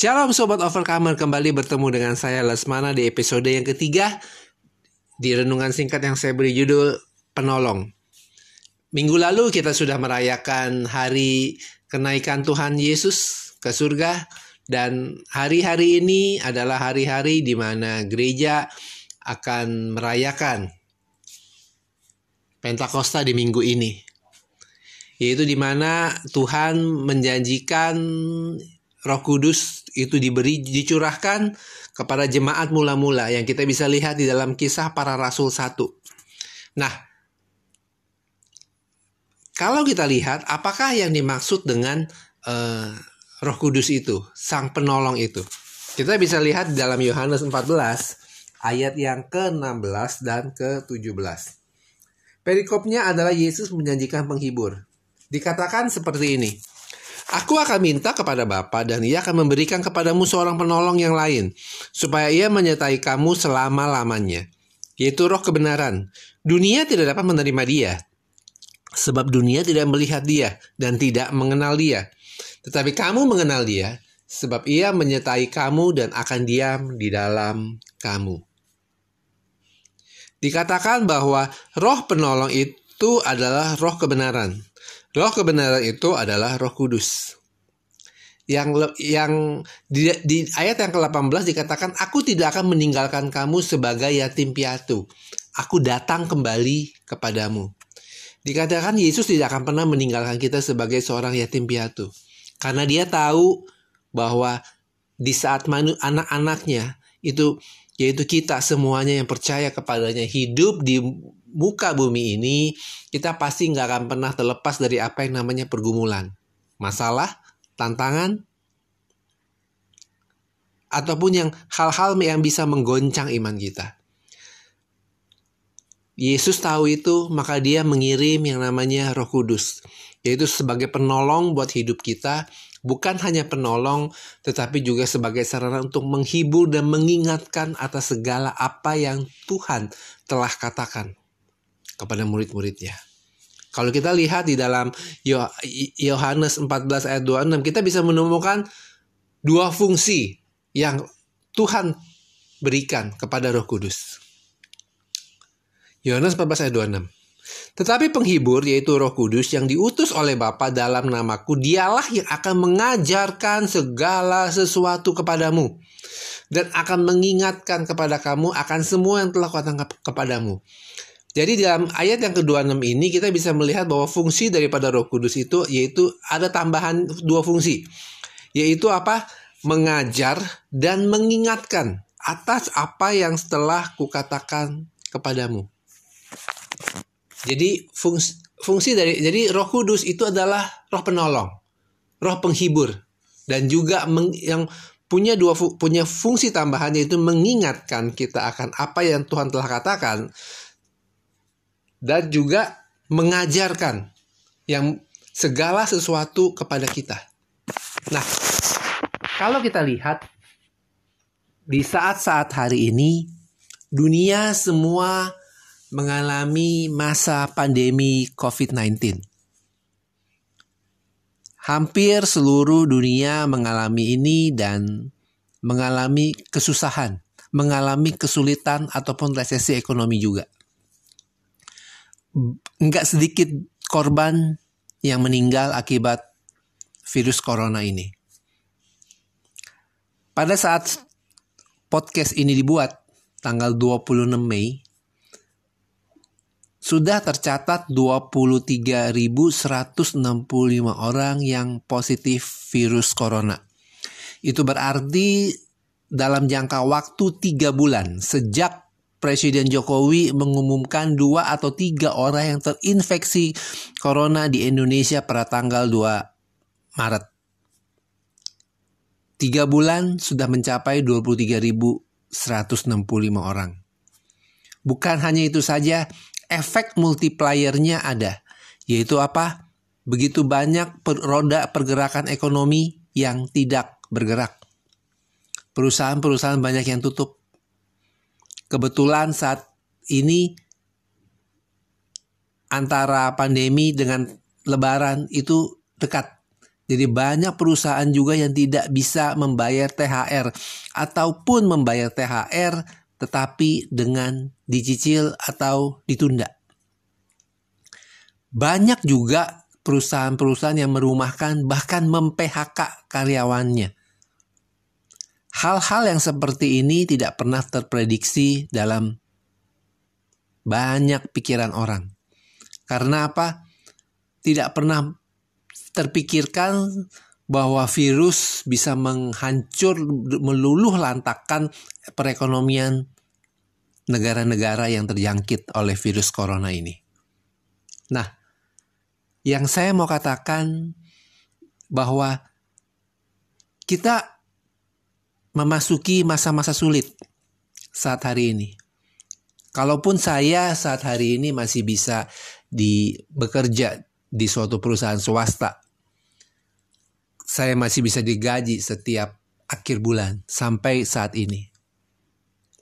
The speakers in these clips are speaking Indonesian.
Shalom Sobat Overcomer, kembali bertemu dengan saya Lesmana di episode yang ketiga di renungan singkat yang saya beri judul Penolong. Minggu lalu kita sudah merayakan hari kenaikan Tuhan Yesus ke surga dan hari-hari ini adalah hari-hari di mana gereja akan merayakan Pentakosta di minggu ini. Yaitu di mana Tuhan menjanjikan Roh Kudus itu diberi dicurahkan kepada jemaat mula-mula yang kita bisa lihat di dalam kisah para rasul satu. Nah, kalau kita lihat apakah yang dimaksud dengan uh, Roh Kudus itu, Sang Penolong itu? Kita bisa lihat di dalam Yohanes 14 ayat yang ke-16 dan ke-17. Perikopnya adalah Yesus menjanjikan penghibur. Dikatakan seperti ini. Aku akan minta kepada Bapa dan ia akan memberikan kepadamu seorang penolong yang lain, supaya ia menyertai kamu selama-lamanya, yaitu roh kebenaran. Dunia tidak dapat menerima dia, sebab dunia tidak melihat dia dan tidak mengenal dia. Tetapi kamu mengenal dia, sebab ia menyertai kamu dan akan diam di dalam kamu. Dikatakan bahwa roh penolong itu adalah roh kebenaran. Roh kebenaran itu adalah Roh Kudus. Yang yang di, di ayat yang ke-18 dikatakan aku tidak akan meninggalkan kamu sebagai yatim piatu. Aku datang kembali kepadamu. Dikatakan Yesus tidak akan pernah meninggalkan kita sebagai seorang yatim piatu. Karena dia tahu bahwa di saat anak-anaknya itu yaitu kita semuanya yang percaya kepadanya hidup di muka bumi ini, kita pasti nggak akan pernah terlepas dari apa yang namanya pergumulan. Masalah, tantangan, ataupun yang hal-hal yang bisa menggoncang iman kita. Yesus tahu itu, maka dia mengirim yang namanya roh kudus. Yaitu sebagai penolong buat hidup kita, bukan hanya penolong, tetapi juga sebagai sarana untuk menghibur dan mengingatkan atas segala apa yang Tuhan telah katakan kepada murid-muridnya. Kalau kita lihat di dalam Yohanes 14 ayat 26, kita bisa menemukan dua fungsi yang Tuhan berikan kepada Roh Kudus. Yohanes 14 ayat 26. Tetapi penghibur yaitu Roh Kudus yang diutus oleh Bapa dalam namaku, dialah yang akan mengajarkan segala sesuatu kepadamu dan akan mengingatkan kepada kamu akan semua yang telah kukatakan kepadamu. Jadi dalam ayat yang ke-26 ini kita bisa melihat bahwa fungsi daripada Roh Kudus itu yaitu ada tambahan dua fungsi. Yaitu apa? Mengajar dan mengingatkan atas apa yang setelah kukatakan kepadamu. Jadi fungsi, fungsi dari jadi Roh Kudus itu adalah roh penolong, roh penghibur dan juga meng, yang punya dua punya fungsi tambahan yaitu mengingatkan kita akan apa yang Tuhan telah katakan dan juga mengajarkan yang segala sesuatu kepada kita. Nah, kalau kita lihat di saat-saat hari ini dunia semua mengalami masa pandemi COVID-19. Hampir seluruh dunia mengalami ini dan mengalami kesusahan, mengalami kesulitan ataupun resesi ekonomi juga nggak sedikit korban yang meninggal akibat virus corona ini. Pada saat podcast ini dibuat tanggal 26 Mei sudah tercatat 23.165 orang yang positif virus corona. Itu berarti dalam jangka waktu 3 bulan sejak Presiden Jokowi mengumumkan dua atau tiga orang yang terinfeksi corona di Indonesia pada tanggal 2 Maret. Tiga bulan sudah mencapai 23.165 orang. Bukan hanya itu saja, efek multipliernya ada. Yaitu apa? Begitu banyak per roda pergerakan ekonomi yang tidak bergerak. Perusahaan-perusahaan banyak yang tutup kebetulan saat ini antara pandemi dengan lebaran itu dekat. Jadi banyak perusahaan juga yang tidak bisa membayar THR ataupun membayar THR tetapi dengan dicicil atau ditunda. Banyak juga perusahaan-perusahaan yang merumahkan bahkan mem-PHK karyawannya. Hal-hal yang seperti ini tidak pernah terprediksi dalam banyak pikiran orang. Karena apa? Tidak pernah terpikirkan bahwa virus bisa menghancur meluluh lantakan perekonomian negara-negara yang terjangkit oleh virus corona ini. Nah, yang saya mau katakan bahwa kita memasuki masa-masa sulit saat hari ini. Kalaupun saya saat hari ini masih bisa di bekerja di suatu perusahaan swasta. Saya masih bisa digaji setiap akhir bulan sampai saat ini.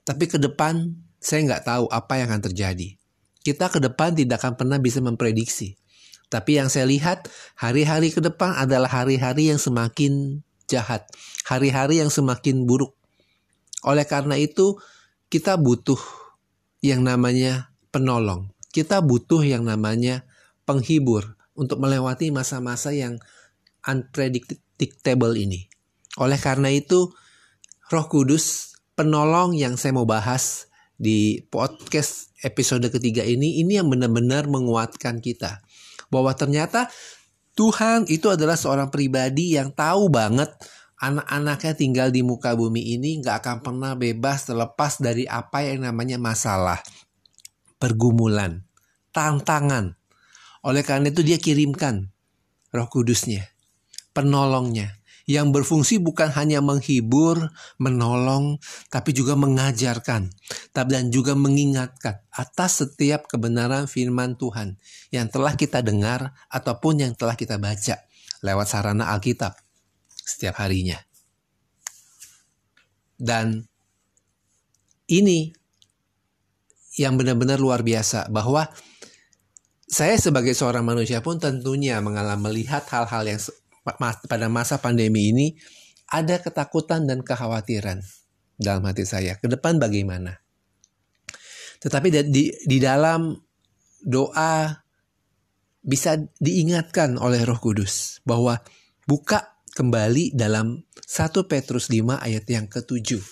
Tapi ke depan saya nggak tahu apa yang akan terjadi. Kita ke depan tidak akan pernah bisa memprediksi. Tapi yang saya lihat hari-hari ke depan adalah hari-hari yang semakin jahat. Hari-hari yang semakin buruk. Oleh karena itu kita butuh yang namanya penolong. Kita butuh yang namanya penghibur untuk melewati masa-masa yang unpredictable ini. Oleh karena itu, Roh Kudus, penolong yang saya mau bahas di podcast episode ketiga ini, ini yang benar-benar menguatkan kita. Bahwa ternyata Tuhan itu adalah seorang pribadi yang tahu banget anak-anaknya tinggal di muka bumi ini nggak akan pernah bebas terlepas dari apa yang namanya masalah, pergumulan, tantangan, oleh karena itu dia kirimkan roh kudusnya, penolongnya, yang berfungsi bukan hanya menghibur, menolong, tapi juga mengajarkan, dan juga mengingatkan atas setiap kebenaran firman Tuhan yang telah kita dengar ataupun yang telah kita baca lewat sarana Alkitab setiap harinya. Dan ini yang benar-benar luar biasa bahwa saya sebagai seorang manusia pun tentunya mengalami melihat hal-hal yang pada masa pandemi ini ada ketakutan dan kekhawatiran dalam hati saya. Ke depan bagaimana? Tetapi di, di dalam doa bisa diingatkan oleh Roh Kudus bahwa buka kembali dalam 1 Petrus 5 ayat yang ke-7.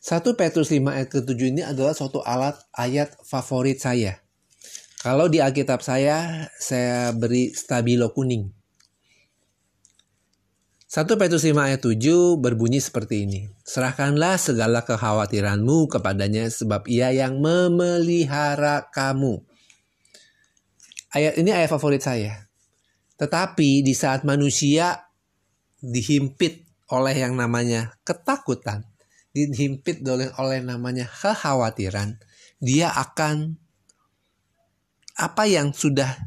1 Petrus 5 ayat ke-7 ini adalah suatu alat ayat favorit saya kalau di Alkitab saya, saya beri stabilo kuning. 1 Petrus 5 ayat 7 berbunyi seperti ini. Serahkanlah segala kekhawatiranmu kepadanya sebab ia yang memelihara kamu. Ayat ini ayat favorit saya. Tetapi di saat manusia dihimpit oleh yang namanya ketakutan, dihimpit oleh oleh namanya kekhawatiran, dia akan apa yang sudah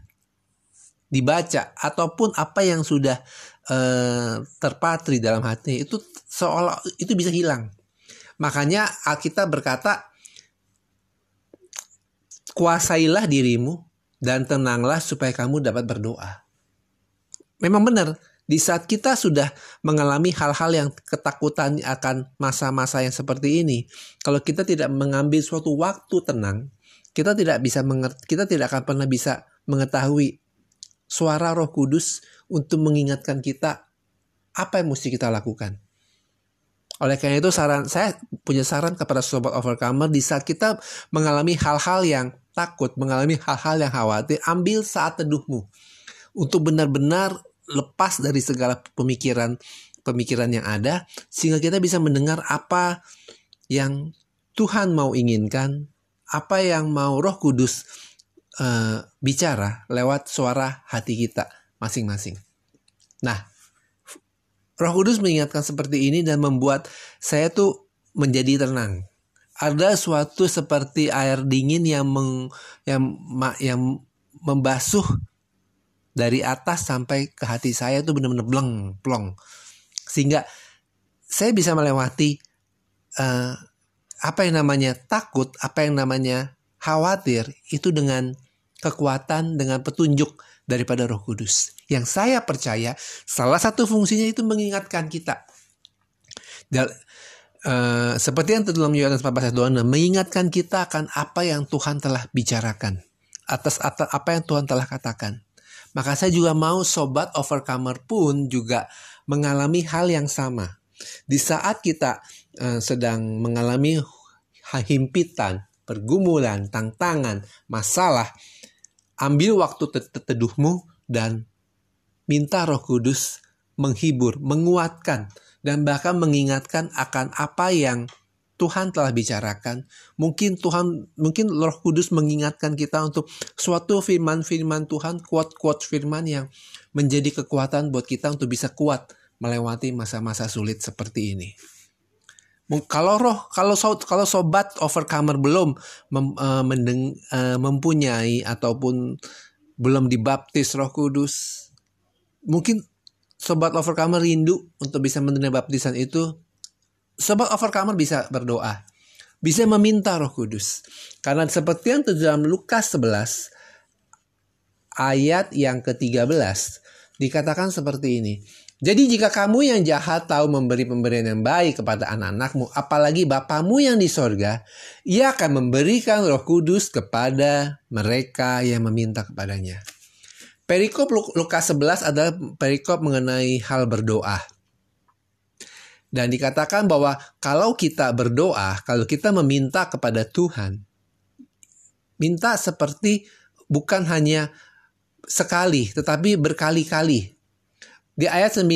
dibaca ataupun apa yang sudah uh, terpatri dalam hati itu seolah itu bisa hilang. Makanya Alkitab berkata kuasailah dirimu dan tenanglah supaya kamu dapat berdoa. Memang benar, di saat kita sudah mengalami hal-hal yang ketakutan akan masa-masa yang seperti ini, kalau kita tidak mengambil suatu waktu tenang, kita tidak bisa kita tidak akan pernah bisa mengetahui suara Roh Kudus untuk mengingatkan kita apa yang mesti kita lakukan. Oleh karena itu saran saya punya saran kepada sobat overcomer di saat kita mengalami hal-hal yang takut, mengalami hal-hal yang khawatir, ambil saat teduhmu untuk benar-benar lepas dari segala pemikiran pemikiran yang ada sehingga kita bisa mendengar apa yang Tuhan mau inginkan apa yang mau Roh Kudus uh, bicara lewat suara hati kita masing-masing. Nah, Roh Kudus mengingatkan seperti ini dan membuat saya tuh menjadi tenang. Ada suatu seperti air dingin yang meng, yang yang membasuh dari atas sampai ke hati saya itu benar-benar bleng plong sehingga saya bisa melewati uh, apa yang namanya takut, apa yang namanya khawatir itu dengan kekuatan, dengan petunjuk daripada Roh Kudus. Yang saya percaya salah satu fungsinya itu mengingatkan kita. Dan, uh, seperti yang dalam Yohanes 14 ayat 26 mengingatkan kita akan apa yang Tuhan telah bicarakan atas, atas apa yang Tuhan telah katakan. Maka saya juga mau sobat overcomer pun juga mengalami hal yang sama. Di saat kita uh, sedang mengalami himpitan, pergumulan, tantangan, masalah, ambil waktu teduhmu dan minta Roh Kudus menghibur, menguatkan, dan bahkan mengingatkan akan apa yang Tuhan telah bicarakan. Mungkin Tuhan, mungkin Roh Kudus mengingatkan kita untuk suatu firman-firman Tuhan, kuat-kuat firman yang menjadi kekuatan buat kita untuk bisa kuat melewati masa-masa sulit seperti ini. Kalau roh, kalau so, kalau sobat overcomer belum mem, uh, mendeng, uh, mempunyai ataupun belum dibaptis Roh Kudus, mungkin sobat overcomer rindu untuk bisa menerima baptisan itu. Sobat overcomer bisa berdoa, bisa meminta Roh Kudus. Karena seperti yang terjadi dalam Lukas 11 ayat yang ke-13 dikatakan seperti ini. Jadi jika kamu yang jahat tahu memberi pemberian yang baik kepada anak-anakmu, apalagi Bapamu yang di sorga, ia akan memberikan roh kudus kepada mereka yang meminta kepadanya. Perikop Lukas 11 adalah perikop mengenai hal berdoa. Dan dikatakan bahwa kalau kita berdoa, kalau kita meminta kepada Tuhan, minta seperti bukan hanya sekali, tetapi berkali-kali. Di ayat 9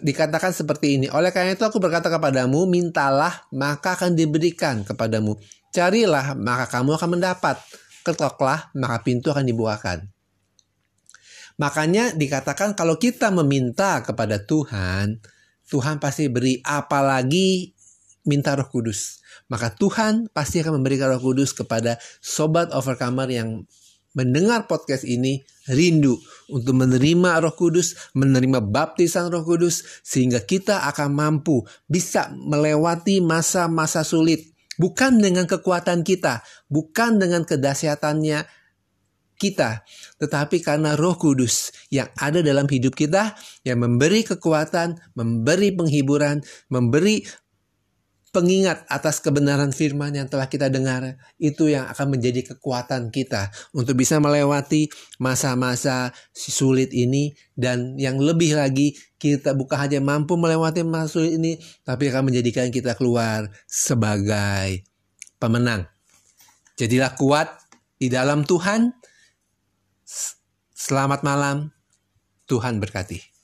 dikatakan seperti ini. Oleh karena itu aku berkata kepadamu, mintalah maka akan diberikan kepadamu. Carilah maka kamu akan mendapat. Ketoklah maka pintu akan dibukakan. Makanya dikatakan kalau kita meminta kepada Tuhan, Tuhan pasti beri apalagi minta roh kudus. Maka Tuhan pasti akan memberikan roh kudus kepada sobat overcomer yang mendengar podcast ini rindu untuk menerima Roh Kudus, menerima baptisan Roh Kudus, sehingga kita akan mampu bisa melewati masa-masa sulit, bukan dengan kekuatan kita, bukan dengan kedahsyatannya kita, tetapi karena Roh Kudus yang ada dalam hidup kita, yang memberi kekuatan, memberi penghiburan, memberi pengingat atas kebenaran firman yang telah kita dengar itu yang akan menjadi kekuatan kita untuk bisa melewati masa-masa sulit ini dan yang lebih lagi kita bukan hanya mampu melewati masa sulit ini tapi akan menjadikan kita keluar sebagai pemenang. Jadilah kuat di dalam Tuhan. Selamat malam. Tuhan berkati.